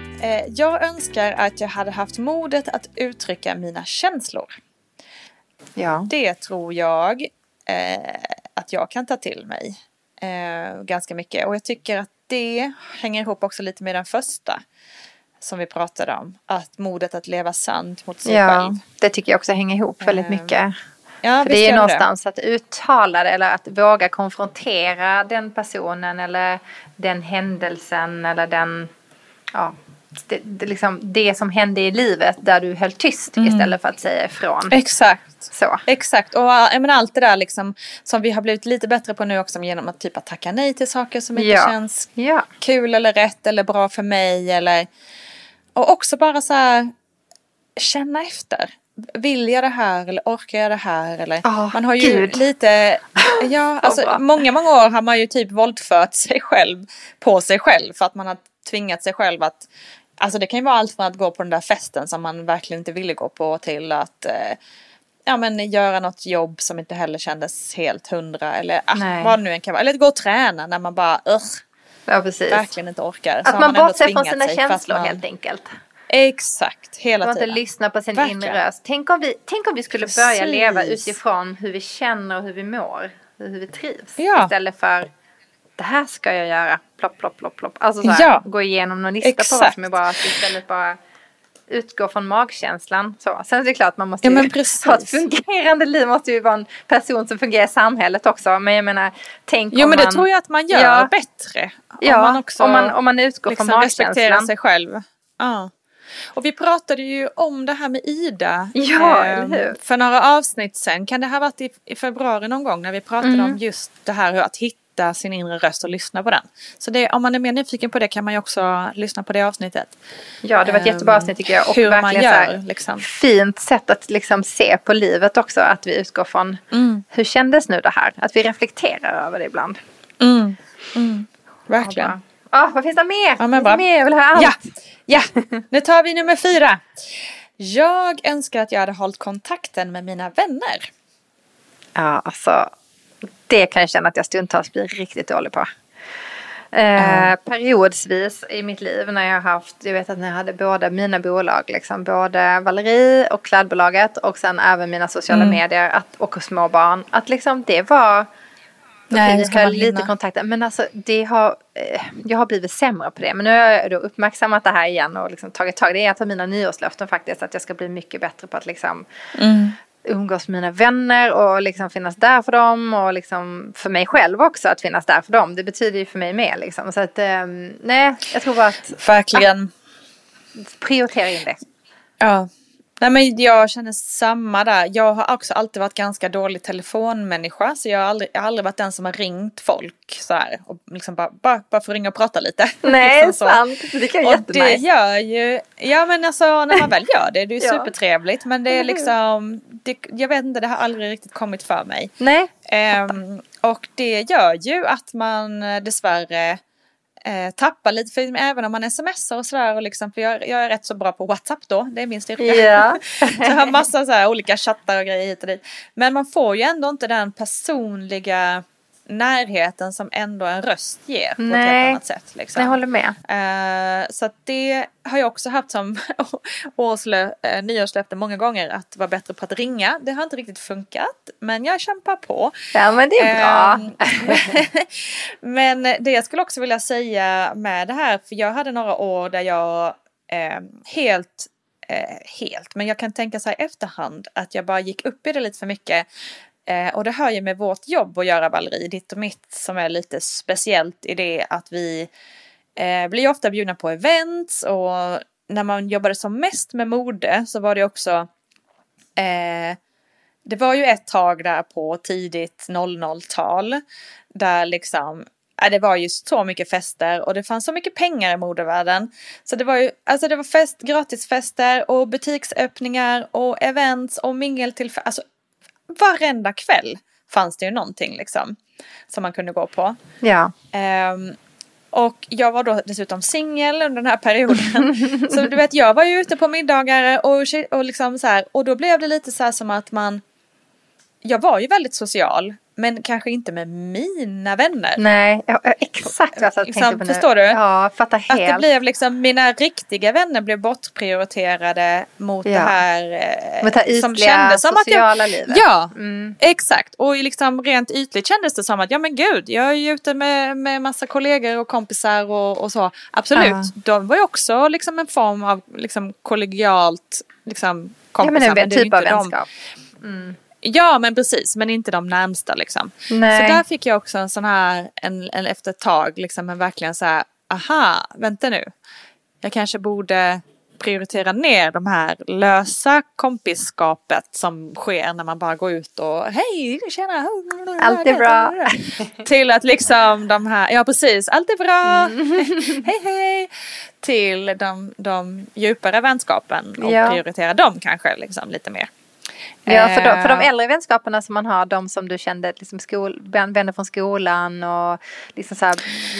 Eh, jag önskar att jag hade haft modet att uttrycka mina känslor. Ja. Det tror jag eh, att jag kan ta till mig eh, ganska mycket. Och jag tycker att det hänger ihop också lite med den första som vi pratade om. Att modet att leva sant mot sig ja, själv. det tycker jag också hänger ihop väldigt mycket. Ja, För det är ju det. någonstans att uttala det eller att våga konfrontera den personen eller den händelsen eller den, ja, det, det, liksom, det som hände i livet där du höll tyst Mm. istället för att säga ifrån. Exakt. Så. Exakt, och äh, menar, allt det där liksom som vi har blivit lite bättre på nu också genom att typ att tacka nej till saker som inte Ja. känns Ja. kul eller rätt eller bra för mig eller och också bara så här känna efter. Vill jag det här eller orkar jag det här eller Ah, man har ju Gud. lite ja alltså bra. många många år har man ju typ våldfört sig själv på sig själv för att man har tvingat sig själv att alltså det kan ju vara allt från att gå på den där festen som man verkligen inte ville gå på till att eh, ja men göra något jobb som inte heller kändes helt hundra eller ah, vad det nu än kan vara eller gå och träna när man bara "Ugh, ja, precis. verkligen inte orkar. Så Att har man ändå bortser från sina att känslor man- helt enkelt. Exakt, hela Att inte tiden. lyssna på sin Verkligen. inre röst. Tänk om vi, tänk om vi skulle börja Precis. leva utifrån hur vi känner och hur vi mår. Hur vi trivs. Ja. Istället för det här ska jag göra. Plopp, plopp, plopp, plopp. Alltså så här, Ja. gå igenom någon lista på vad Exakt. som är bra. Att istället bara utgå från magkänslan. Så. Sen är det klart man måste Ja, ha ett fungerande liv. Måste ju vara en person som fungerar i samhället också. Men jag menar, tänk Jo om men man... det tror jag att man gör Ja. bättre. Ja, om man också om man, om man utgår liksom från respekterar magkänslan. sig själv. Ja. Och vi pratade ju om det här med Ida. Ja, eh? För några avsnitt sen. Kan det ha varit i, i februari någon gång när vi pratade Mm. om just det här hur att hitta sin inre röst och lyssna på den. Så det, om man är mer nyfiken på det kan man ju också lyssna på det avsnittet. Ja, det var ett jättebra avsnitt tycker jag. Och Hur man verkligen så här, gör liksom. fint sätt att liksom se på livet också. Att vi utgår från Mm. hur kändes nu det här? Att vi reflekterar över det ibland. Mm. Mm. Verkligen. Ja, Ah, vad finns det mer? Ja, men bra. mer? Jag vill höra allt. Ja, ja, nu tar vi nummer fyra. Jag önskar att jag hade hållit kontakten med mina vänner. Ja, alltså. Det kan jag känna att jag stundtals blir riktigt dålig på. Eh, Periodsvis i mitt liv när jag har haft, jag vet att när jag hade båda mina bolag, liksom, både Valerie och Klädbolaget och sen även mina sociala Mm. medier att, och små barn. Att liksom det var, Nej, ska höll lite hinna? kontakt, men alltså det har, eh, jag har blivit sämre på det. Men nu har jag då uppmärksammat det här igen och liksom tagit tag i det. Det är ett av mina nyårslöften faktiskt, att jag ska bli mycket bättre på att liksom Mm. Umgås med mina vänner och liksom finnas där för dem och liksom för mig själv också att finnas där för dem. Det betyder ju för mig mer liksom. Så att ehm, nej, jag tror bara att Verkligen. prioritera in det. Ja. Nej men jag känner samma där. Jag har också alltid varit ganska dålig telefonmänniska. Så jag har aldrig, jag har aldrig varit den som har ringt folk så här. Och liksom bara, bara, bara för att ringa och prata lite. Nej, liksom sant. Det kan Och jättenice. det gör ju, ja men alltså när man väl gör det, det är ju Ja. supertrevligt. Men det är liksom, det, jag vet inte, det har aldrig riktigt kommit för mig. Nej. Ehm, och det gör ju att man eh, dessvärre eh, tappar lite, för även om man smsar och sådär, och liksom, för jag, jag är rätt så bra på WhatsApp då, det är min styrka. Ja. så jag har massa så här olika chattar och grejer hit och dit. Men man får ju ändå inte den personliga närheten som ändå en röst ger på ett Nej. helt annat sätt. Liksom. Jag håller med. Eh, så det har jag också haft som årslö, uh, nyårslöfte många gånger att vara bättre på att ringa. Det har inte riktigt funkat men jag kämpar på. Ja men det är bra. Ehm, men det jag skulle också vilja säga med det här, för jag hade några år där jag ehm, helt, eh, helt, men jag kan tänka så här efterhand att jag bara gick upp i det lite för mycket. Eh, och det har ju med vårt jobb att göra, Valerie, ditt och mitt, som är lite speciellt i det att vi eh, blir ofta bjudna på events och när man jobbade som mest med mode så var det också eh, det var ju ett tag där på tidigt 00-tal där liksom ja, det var ju så mycket fester och det fanns så mycket pengar i modevärlden. Så det var ju, alltså det var fest, gratisfester och butiksöppningar och events och mingeltillfällen. Alltså varenda kväll fanns det ju någonting liksom som man kunde gå på. Ja. Ehm, och jag var då dessutom singel under den här perioden. så du vet, jag var ju ute på middagar och, och liksom så här. Och då blev det lite så här som att man... Jag var ju väldigt social. Men kanske inte med mina vänner. Nej, ja, exakt vad jag Liksom, tänkte på nu. förstår du? Ja, fattar Att helt. det blev liksom, mina riktiga vänner blev bortprioriterade mot Ja. det här eh, Mot det här som ytliga kändes som att jag, sociala livet. Ja, Mm. exakt. Och liksom rent ytligt kändes det som att ja men gud, jag är ju ute med, med massa kollegor och kompisar och, och så. Absolut, Ja. de var ju också liksom en form av liksom kollegialt liksom, Ja kompisar. men en det är ju typ av vänskap. Ja men precis, men inte de närmsta liksom. Nej. Så där fick jag också en sån här, en, en efter ett tag, liksom en verkligen så här, aha, vänta nu. Jag kanske borde prioritera ner de här lösa kompisskapet som sker när man bara går ut och hej, tjena. Allt är bra. Till att liksom de här, ja precis, allt är bra, Mm. hej hej. Till de, de djupare vänskapen och Ja. prioritera dem kanske liksom lite mer. Ja, för de, för de Eh, äldre vänskaperna som man har, de som du kände, liksom skol, vänner från skolan och liksom så här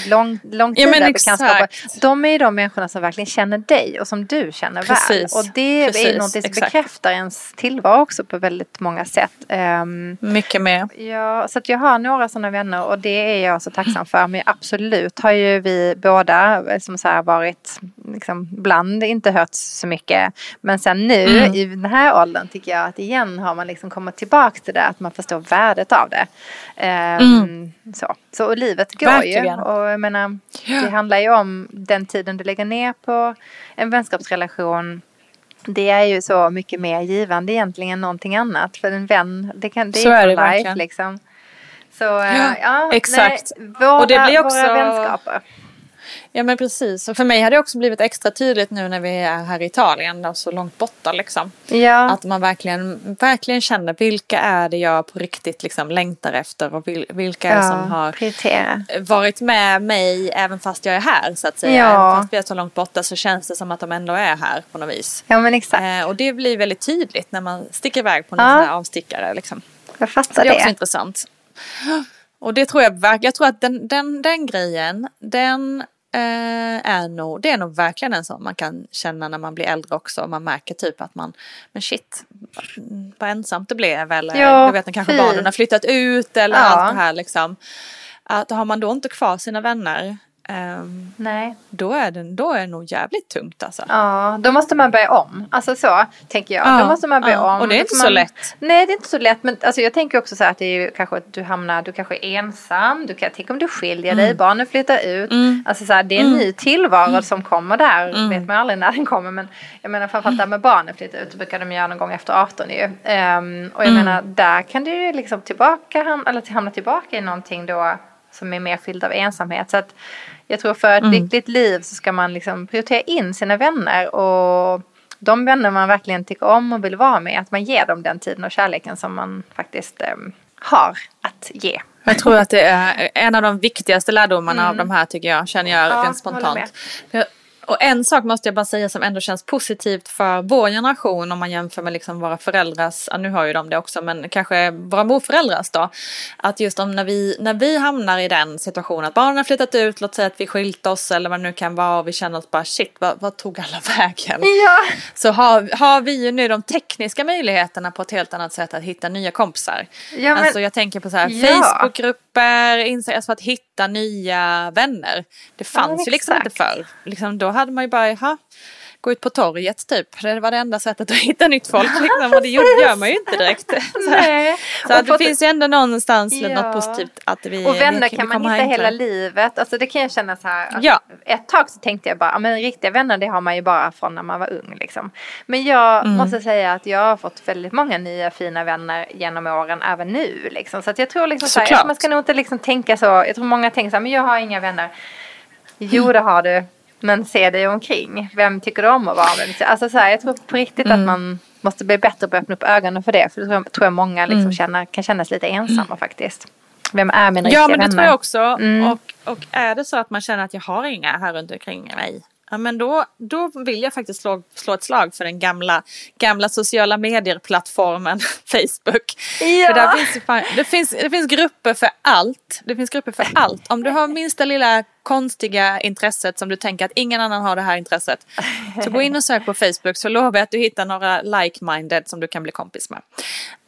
lång, långtida Ja, bekantskaper. De är ju de människorna som verkligen känner dig och som du känner Precis. väl. Och det är Precis, ju någonting som exakt. bekräftar ens tillvaro också på väldigt många sätt. Ehm, Mycket mer. Ja, så att jag har några sådana vänner och det är jag så tacksam för. Men absolut har ju vi båda som så här varit liksom bland inte hört så mycket. Men sen nu Mm. i den här åldern tycker jag att igen har man liksom kommit tillbaka till det. Att man förstår värdet av det. Ehm, så. så och livet går Mm. Verkligen. ju. Och jag menar, det handlar ju om den tiden du lägger ner på en vänskapsrelation. Det är ju så mycket mer givande egentligen än någonting annat. För en vän, det, kan, det är Så är det life verkligen. liksom. Så eh, Ja, ja, exakt. Nej, våra, Och det blir också- våra vänskaper. Ja men precis. Och för mig har det också blivit extra tydligt nu när vi är här i Italien och så långt borta liksom. Ja, Att man verkligen, verkligen känner vilka är det jag på riktigt liksom längtar efter och vil, vilka är det som har prioritera. varit med mig även fast jag är här så att säga. Ja. Även fast vi är så långt borta så känns det som att de ändå är här på något vis. Ja men exakt. Eh, och det blir väldigt tydligt när man sticker iväg på en Ja. avstickare. Liksom. jag Så fattar det är också det. intressant. Och det tror jag verkligen, jag tror att den, den, den grejen, den eh, är nog, det är nog verkligen en sån man kan känna när man blir äldre också. Man märker typ att man, men shit, vad ensamt det blev. Eller Ja, jag vet att kanske barnen har flyttat ut eller Ja. allt det här liksom. Att har man då inte kvar sina vänner, ehm, Nej. då, är det, då är det nog jävligt tungt alltså. Ja, då måste man börja om. Alltså så, tänker jag. Ja, då måste man börja ja. om. Och det är inte får så man... lätt. Nej, det är inte så lätt. Men alltså, jag tänker också så här att det är ju kanske att du hamnar, du kanske är ensam. Du kan, tänk om du skiljer Mm. dig, barnen flyttar ut. Alltså så här, det är en ny tillvaro Mm. som kommer där. Vet man aldrig när den kommer. Men jag menar framförallt där med barnen flyttar ut. Det brukar de göra någon gång efter 18 ju. Ehm, och jag Mm. menar, där kan du ju liksom tillbaka, eller hamna tillbaka i någonting då som är mer fylld av ensamhet. Så att jag tror för ett Mm. lyckligt liv så ska man liksom prioritera in sina vänner och de vänner man verkligen tycker om och vill vara med, att man ger dem den tiden och kärleken som man faktiskt eh, har att ge. Jag tror att det är en av de viktigaste lärdomarna av de här tycker jag, känner jag Mm. Ja, rent spontant. För- Och en sak måste jag bara säga som ändå känns positivt för vår generation om man jämför med liksom våra föräldrars, ja, nu har ju de det också, men kanske våra morföräldrars då. Att just om när vi, när vi hamnar i den situationen att barnen har flyttat ut, låt säga att vi skilt oss eller vad det nu kan vara och vi känner oss bara shit, vad, vad tog alla vägen? Ja. Så har, har vi ju nu de tekniska möjligheterna på ett helt annat sätt att hitta nya kompisar. Ja, men- alltså jag tänker på så här Ja. Facebookgrupper, Insta- alltså att hitta nya vänner. Det fanns Ja, ju liksom inte förr. Liksom, då hade man ju bara, jaha, gå ut på torget typ. Det var det enda sättet att hitta nytt folk. Liksom. Och det gör man ju inte direkt. Så, så att det finns ju ändå någonstans Ja. något positivt att vi Och vänner vi, kan vi man hitta hela livet. Alltså det kan jag känna så här. Ja. Ett tag så tänkte jag bara, men riktiga vänner det har man ju bara från när man var ung liksom. Men jag Mm. måste säga att jag har fått väldigt många nya fina vänner genom åren, även nu liksom. Så att jag tror liksom så här, man ska nog inte liksom tänka så. Jag tror många tänker så här, men jag har inga vänner. Jo det har du. Men se dig omkring. Vem tycker du om att vara med? Alltså så här, jag tror på riktigt Mm. att man måste bli bättre på att öppna upp ögonen för det. För det tror jag, tror jag många liksom Mm. känner, kan känna sig lite ensamma faktiskt. Vem är mina riktiga Ja men det vänner? tror jag också. Mm. Och, och är det så att man känner att jag har inga här runt omkring mig. Ja, men då, då vill jag faktiskt slå, slå ett slag för den gamla, gamla sociala medier-plattformen Facebook. Ja. För där finns det, finns, det finns grupper för allt. Det finns grupper för allt. Om du har minsta lilla konstiga intresset som du tänker att ingen annan har det här intresset. Så gå in och sök på Facebook så lovar jag att du hittar några like-minded som du kan bli kompis med.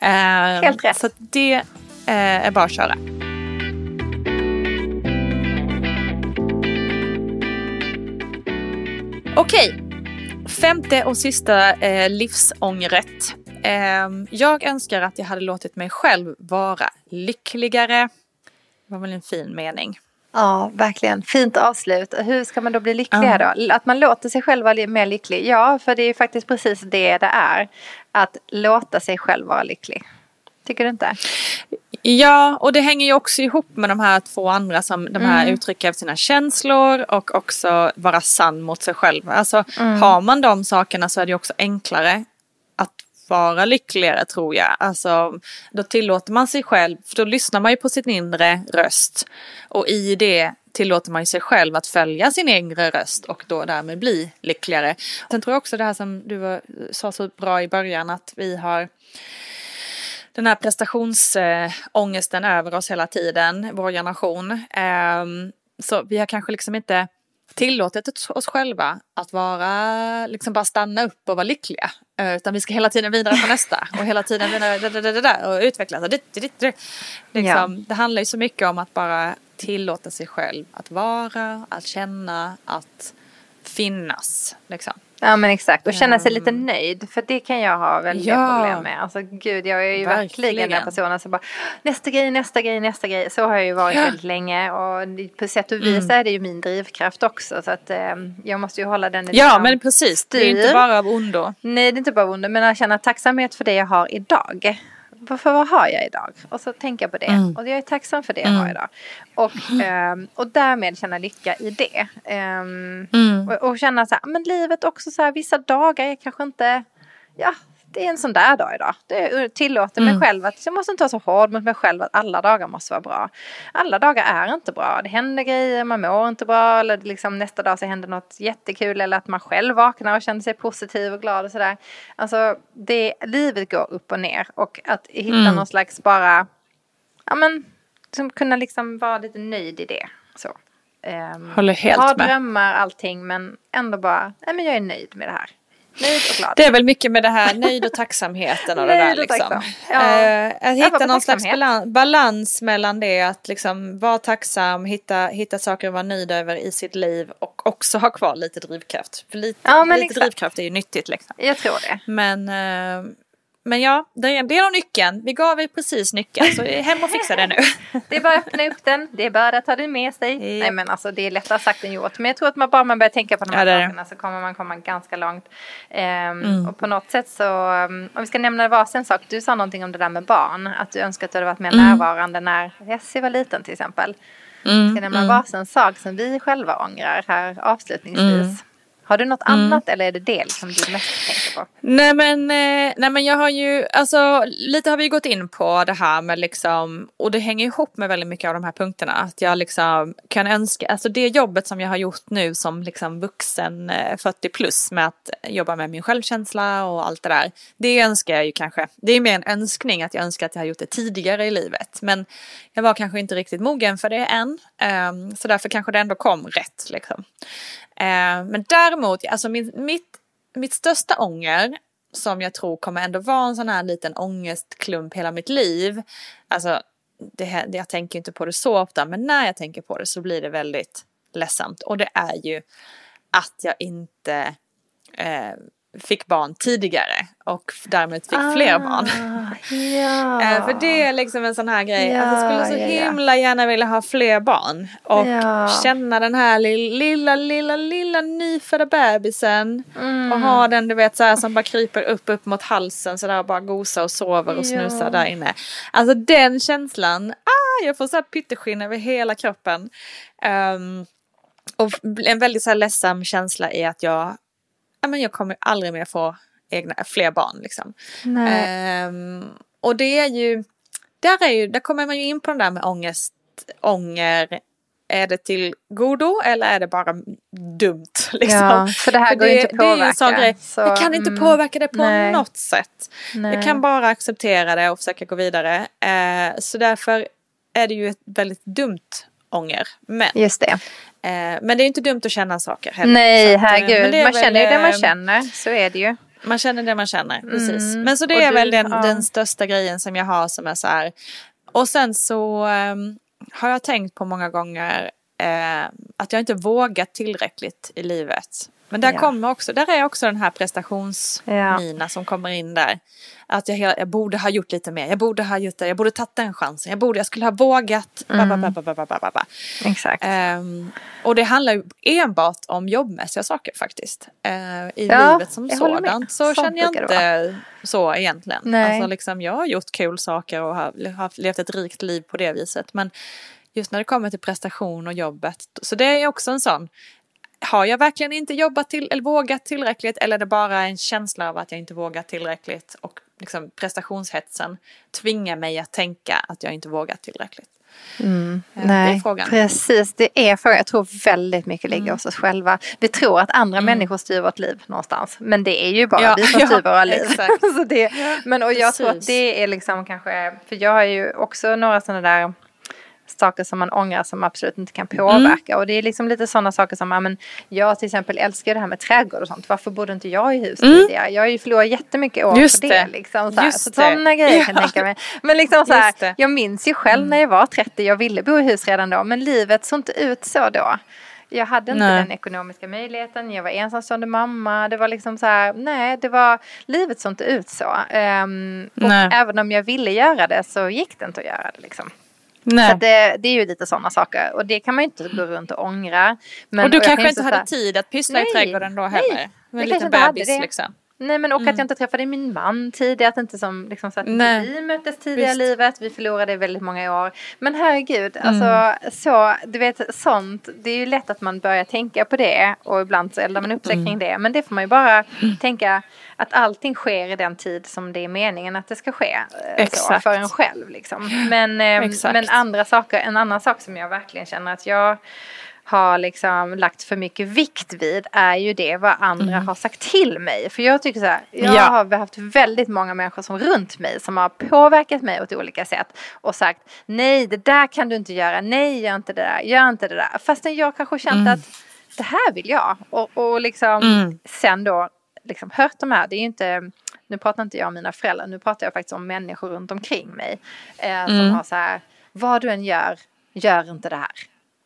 Eh, Helt rätt. Så det eh, är bara att köra. Okej, femte och sista eh, livsångret. Eh, jag önskar att jag hade låtit mig själv vara lyckligare. Det var väl en fin mening. Ja, verkligen. Fint avslut. Hur ska man då bli lyckligare då? Att man låter sig själv vara mer lycklig? Ja, för det är ju faktiskt precis det det är. Att låta sig själv vara lycklig. Tycker du inte? Ja, och det hänger ju också ihop med de här två andra som de här uttrycker sina känslor och också vara sann mot sig själv. Alltså har man de sakerna så är det också enklare att vara lyckligare tror jag. Alltså då tillåter man sig själv, för då lyssnar man ju på sin inre röst och i det tillåter man ju sig själv att följa sin inre röst och då därmed bli lyckligare. Sen tror jag också det här som du sa så bra i början att vi har den här prestationsångesten över oss hela tiden, vår generation. Ehm, så vi har kanske liksom inte tillåtit oss själva att vara, liksom bara stanna upp och vara lyckliga. Eh, Utan vi ska hela tiden vidare på nästa och hela tiden vidare da, da, da, da, da, och utvecklas. Och dit, dit, dit. Liksom, Det handlar ju så mycket om att bara tillåta sig själv att vara, att känna, att finnas. Liksom. Ja men exakt och känna sig lite nöjd för det kan jag ha väldigt Ja. problem med. Alltså gud jag är ju verkligen, den Verkligen. personen som bara nästa grej, nästa grej, nästa grej. Så har jag ju varit väldigt länge och på sätt och vis är det ju min drivkraft också så att eh, jag måste ju hålla den Ja liksom men precis, det är inte styr. bara av ondo. Nej det är inte bara onda men jag känner tacksamhet för det jag har idag. Varför vad har jag idag? Och så tänker jag på det. Mm. Och jag är tacksam för det jag har idag. Och, ehm, och därmed känna lycka i det. Ehm, Mm. och, och känna så här, men livet också så här, vissa dagar är kanske inte, ja, det är en sån där dag idag. Det tillåter Mm. mig själv att, jag måste inte vara så hård mot mig själv att alla dagar måste vara bra. Alla dagar är inte bra. Det händer grejer, man mår inte bra eller liksom nästa dag så händer något jättekul eller att man själv vaknar och känner sig positiv och glad och sådär. Alltså, det, livet går upp och ner och att hitta Mm. någon slags bara, ja men, liksom kunna liksom vara lite nöjd i det. Så. Um, Håller helt ha med. drömmar, allting, men ändå bara, nej men jag är nöjd med det här. Nöjd och glad. Det är väl mycket med det här nöjd och tacksamheten och det där liksom. tacksam. Ja. Eh, att hitta någon slags balans, mellan det att liksom vara tacksam, hitta, hitta saker att vara nöjd över i sitt liv och också ha kvar lite drivkraft. För lite, Ja, lite drivkraft är ju nyttigt liksom. Jag tror det. Men, eh, men ja, det är, det är nog nyckeln. Vi gav er precis nyckeln så hem och fixa det nu. Det är bara att öppna upp den, det är bara att ta den med sig. Ja. Nej men alltså det är lättare sagt än gjort. Men jag tror att man bara man börjar tänka på de här Ja, sakerna så kommer man komma ganska långt. Ehm, Och på något sätt så, um, om vi ska nämna varsin sak. Du sa någonting om det där med barn. Att du önskar att du hade varit mer närvarande när Jessie var liten till exempel. Mm, ska nämna varsin sak som vi själva ångrar här avslutningsvis. Har du något annat eller är det det som du mest tänker på? Nej men, eh, nej men jag har ju, alltså lite har vi gått in på det här med liksom, och det hänger ihop med väldigt mycket av de här punkterna. Att jag liksom kan önska, alltså det jobbet som jag har gjort nu som liksom vuxen eh, 40 plus med att jobba med min självkänsla och allt det där. Det önskar jag ju kanske, det är mer en önskning att jag önskar att jag har gjort det tidigare i livet. Men jag var kanske inte riktigt mogen för det än. Ehm, så därför kanske det ändå kom rätt liksom. Ehm, men däremot, alltså min, mitt, mitt största ånger som jag tror kommer ändå vara en sån här liten ångestklump hela mitt liv. Alltså, det, här- det, jag tänker inte på det så ofta, men när jag tänker på det så blir det väldigt ledsamt. Och det är ju att jag inte eh, fick barn tidigare och därmed fick fler barn. Ja. Eh, För det är liksom en sån här grej. att jag skulle så Ja, ja, ja. himla gärna vilja ha fler barn. Och Ja. känna den här li- lilla, lilla, lilla nyfödda bebisen. Mm. Och ha den du vet så här som bara kryper upp, upp mot halsen så där och bara gosar och sover och snusar Ja. där inne. Alltså den känslan. Ah, jag får så här pytteskinn över hela kroppen. Ehm, och en väldigt så här ledsam känsla i att jag, ja men jag kommer aldrig mer få egna, fler barn liksom. Ehm, och det är ju, där, är ju, där kommer man ju in på den där med ångest, ånger. Är det till godo eller är det bara dumt? Liksom? Ja, för det här går ju inte att Det är en sån påverka, grej. så, jag kan inte mm, påverka det på nej. något sätt. Nej. Jag kan bara acceptera det och försöka gå vidare. Eh, så därför är det ju ett väldigt dumt ånger. Men, Just det. Eh, men det är inte dumt att känna saker heller. Nej, eh, herregud. Man väl, känner ju det man eh, känner. Så är det ju. man känner det man känner, precis. Mm. Men så det Och är du- väl den, ja. den största grejen som jag har som är så här. Och sen så ehm, har jag tänkt på många gånger eh, att jag inte vågat tillräckligt i livet. Men där, ja. kommer också, där är också den här prestationsmina ja. som kommer in där. Att jag, jag borde ha gjort lite mer, jag borde ha gjort det, jag borde tagit den chansen, jag, borde, jag skulle ha vågat. Mm. Exakt. Um, och det handlar ju enbart om jobbmässiga saker faktiskt. Uh, I ja, livet som sådant så Sånt känner jag inte så egentligen. Nej. Alltså, liksom, jag har gjort kul saker och har, har levt ett rikt liv på det viset. Men just när det kommer till prestation och jobbet. Så det är också en sån har jag verkligen inte jobbat till eller vågat tillräckligt eller är det bara en känsla av att jag inte vågat tillräckligt och liksom prestationshetsen tvingar mig att tänka att jag inte vågat tillräckligt. Eh, Det är Nej, frågan. precis. Det är frågan. Jag tror väldigt mycket ligger hos oss själva. Vi tror att andra människor styr vårt liv någonstans. Men det är ju bara Ja, vi som ja, styr våra liv. så det, men och jag tror att det är liksom kanske, för jag har ju också några sådana där saker som man ångrar som absolut inte kan påverka. Och det är liksom lite sådana saker som, ja, men jag till exempel älskar det här med trädgård och sånt. Varför bodde inte jag i hus tidigare? Jag har ju förlorat jättemycket år Just på det. det. Liksom, så. Just så sådana grejer kan jag Ja. tänka mig. Men liksom så här, jag minns ju själv när jag var 30, jag ville bo i hus redan då, men livet såg inte ut så då. Jag hade inte Nej. den ekonomiska möjligheten, jag var ensamstående mamma, det var liksom så här, nej, det var, livet såg inte ut så. Ehm, och även om jag ville göra det så gick det inte att göra det liksom. Nej. Så det, det är ju lite sådana saker och det kan man ju inte gå runt och ångra. Men, och du jag kanske kan inte hade tid att pyssla i Nej, trädgården då nej, heller? jag Med en liten bebis det. liksom. Nej men och att jag inte träffade min man tidigare, att inte som liksom så att Nej. vi möttes tidigare i livet, vi förlorade väldigt många år. Men herregud, alltså så, du vet sånt, det är ju lätt att man börjar tänka på det och ibland så eldar man upp sig kring det. Men det får man ju bara tänka att allting sker i den tid som det är meningen att det ska ske. eh, Så, Exakt. för en själv liksom. Men, eh, men andra saker, en annan sak som jag verkligen känner att jag har liksom lagt för mycket vikt vid är ju det vad andra har sagt till mig. För jag tycker så här, jag Mm. Ja. har haft väldigt många människor som runt mig som har påverkat mig åt olika sätt och sagt nej det där kan du inte göra, nej gör inte det där, gör inte det där. Fastän jag kanske känt Mm. att det här vill jag. Och, och liksom sen då liksom hört de här, det är ju inte nu pratar inte jag om mina föräldrar, nu pratar jag faktiskt om människor runt omkring mig. Eh, som Mm. har så här, vad du än gör, gör inte det här.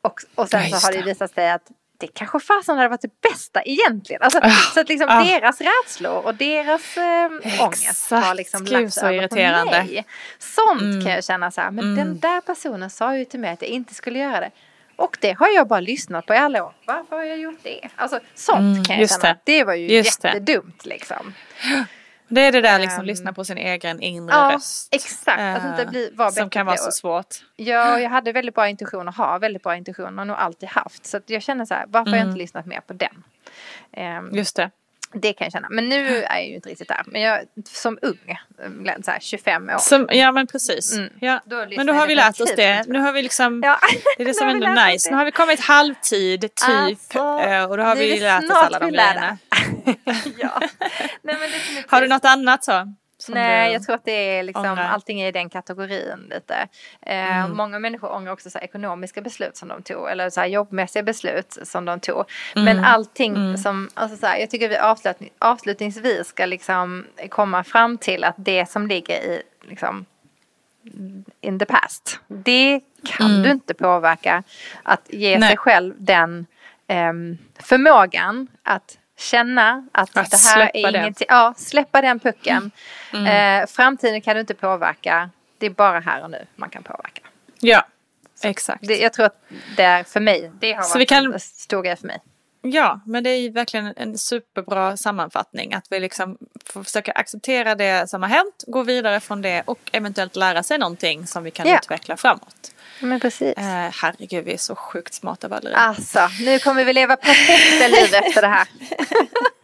Och, och sen Ja, så har det visat sig att det kanske fasen hade varit det bästa egentligen. Alltså, Ah, så att liksom ah. deras rädslor och deras eh, ångest har liksom Gud, lagt så irriterande. på mig. Sånt Mm. kan jag känna så här, men den där personen sa ju till mig att jag inte skulle göra det. Och det har jag bara lyssnat på i alla år. Varför har jag gjort det? Alltså sånt Mm, kan jag känna. det. Det. var ju Just det. jättedumt liksom. Det är det där liksom, Ehm, lyssna på sin egen inre Ja, röst. exakt. Att inte Eh, bli, vara Som kan vara det. så svårt. Ja, och jag hade väldigt bra intuition och har väldigt bra intuition och nog alltid haft. Så jag känner så här, varför har jag inte lyssnat mer på den? Ehm, Just det. Det kan jag känna. Men nu är jag ju inte riktigt där. Men jag, som ung, Glenn, så här 25 år. Som, ja men precis. Mm. Ja. Men då har vi lärt oss det. Nu har vi liksom, Ja. det är det som ändå nice. det. Nu har vi kommit halvtid, typ. Alltså, eh, och då har vi lärt oss alla de grejerna. ja. Nej, men definitivt. Har du något annat så? Som Nej, jag tror att det är liksom, ångrar? allting är i den kategorin lite. Eh, Mm. Många människor ångrar också så här, ekonomiska beslut som de tog eller så här, jobbmässiga beslut som de tog. Mm. Men allting som, alltså så här, jag tycker vi avslutning, avslutningsvis ska liksom komma fram till att det som ligger i liksom, in the past, det kan Mm. du inte påverka. Att ge Nej. sig själv den ehm, förmågan att känna att, Att det här släppa är ingenting. Ja, släppa den pucken. Mm. Eh, framtiden kan du inte påverka. Det är bara här och nu man kan påverka. Ja, exakt. Det, jag tror att det är för mig. Det har Så varit vi kan- en stor grej för mig. Ja, men det är ju verkligen en superbra sammanfattning. Att vi liksom får försöka acceptera det som har hänt, gå vidare från det och eventuellt lära sig någonting som vi kan Ja. utveckla framåt. Men precis. Eh, herregud, vi är så sjukt smarta Valerie. Alltså, nu kommer vi leva perfekta liv efter det här.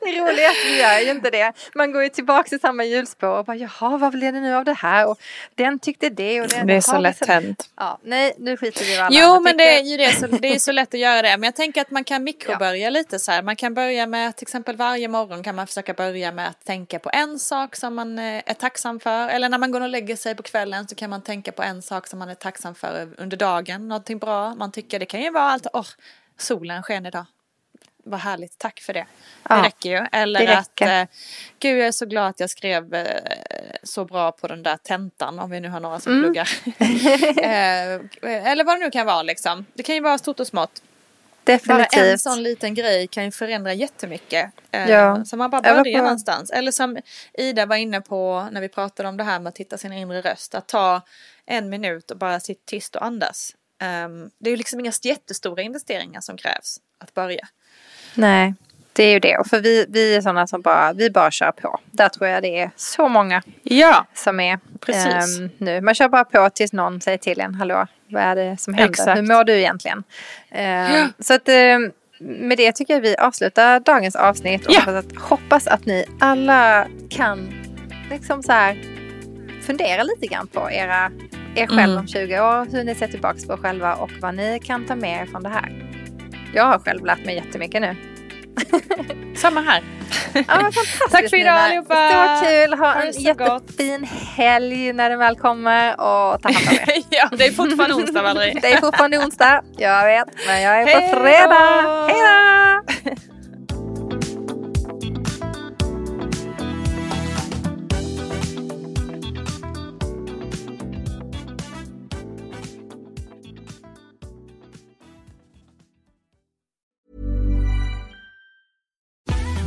Det roliga är att vi gör ju inte det. Man går ju tillbaka till samma hjulspår och bara jaha, vad blev det nu av det här? Och den tyckte det och den. det är så lätt hänt. Ja, nej, nu skiter vi i vad Jo, men det är ju det, så, det är så lätt att göra det. Men jag tänker att man kan mikrobörja lite så här. Man kan börja med till exempel varje morgon kan man försöka börja med att tänka på en sak som man eh, är tacksam för. Eller när man går och lägger sig på kvällen så kan man tänka på en sak som man är tacksam för under dagen. Någonting bra man tycker. Det kan ju vara allt, åh, solen sken idag. Vad härligt, tack för det. Ja, det räcker ju. Eller det att, räcker. eh, gud jag är så glad att jag skrev eh, så bra på den där tentan, om vi nu har några som Mm. pluggar. eh, eller vad det nu kan vara liksom. Det kan ju vara stort och smått. Bara en Definitivt. sån liten grej kan ju förändra jättemycket. Eh, Ja. Så man bara börjar på- någonstans. Eller som Ida var inne på när vi pratade om det här med att hitta sin inre röst. Att ta en minut och bara sitta tyst och andas. Ehm, det är ju liksom inga jättestora investeringar som krävs att börja. Nej, det är ju det. Och för vi, vi är sådana som bara, vi bara kör på. Där tror jag det är så många Ja, som är Precis. ehm, nu. Man kör bara på tills någon säger till en, hallå, vad är det som händer? Exakt. Hur mår du egentligen? Ehm, Ja. Så att ehm, med det tycker jag vi avslutar dagens avsnitt och Ja. hoppas, att, hoppas att ni alla kan liksom så här fundera lite grann på era, er själv Mm. om 20 år, hur ni ser tillbaka på er själva och vad ni kan ta med er från det här. Jag har själv lärt mig jättemycket nu. samma här. Ja, Tack för idag, Nina. allihopa. Så kul. Ha Ha en jättefin helg när den väl kommer och ta hand om er. ja, det är fortfarande onsdag Valerie. Det är fortfarande onsdag, jag vet, men jag är Hej på fredag. Hej då!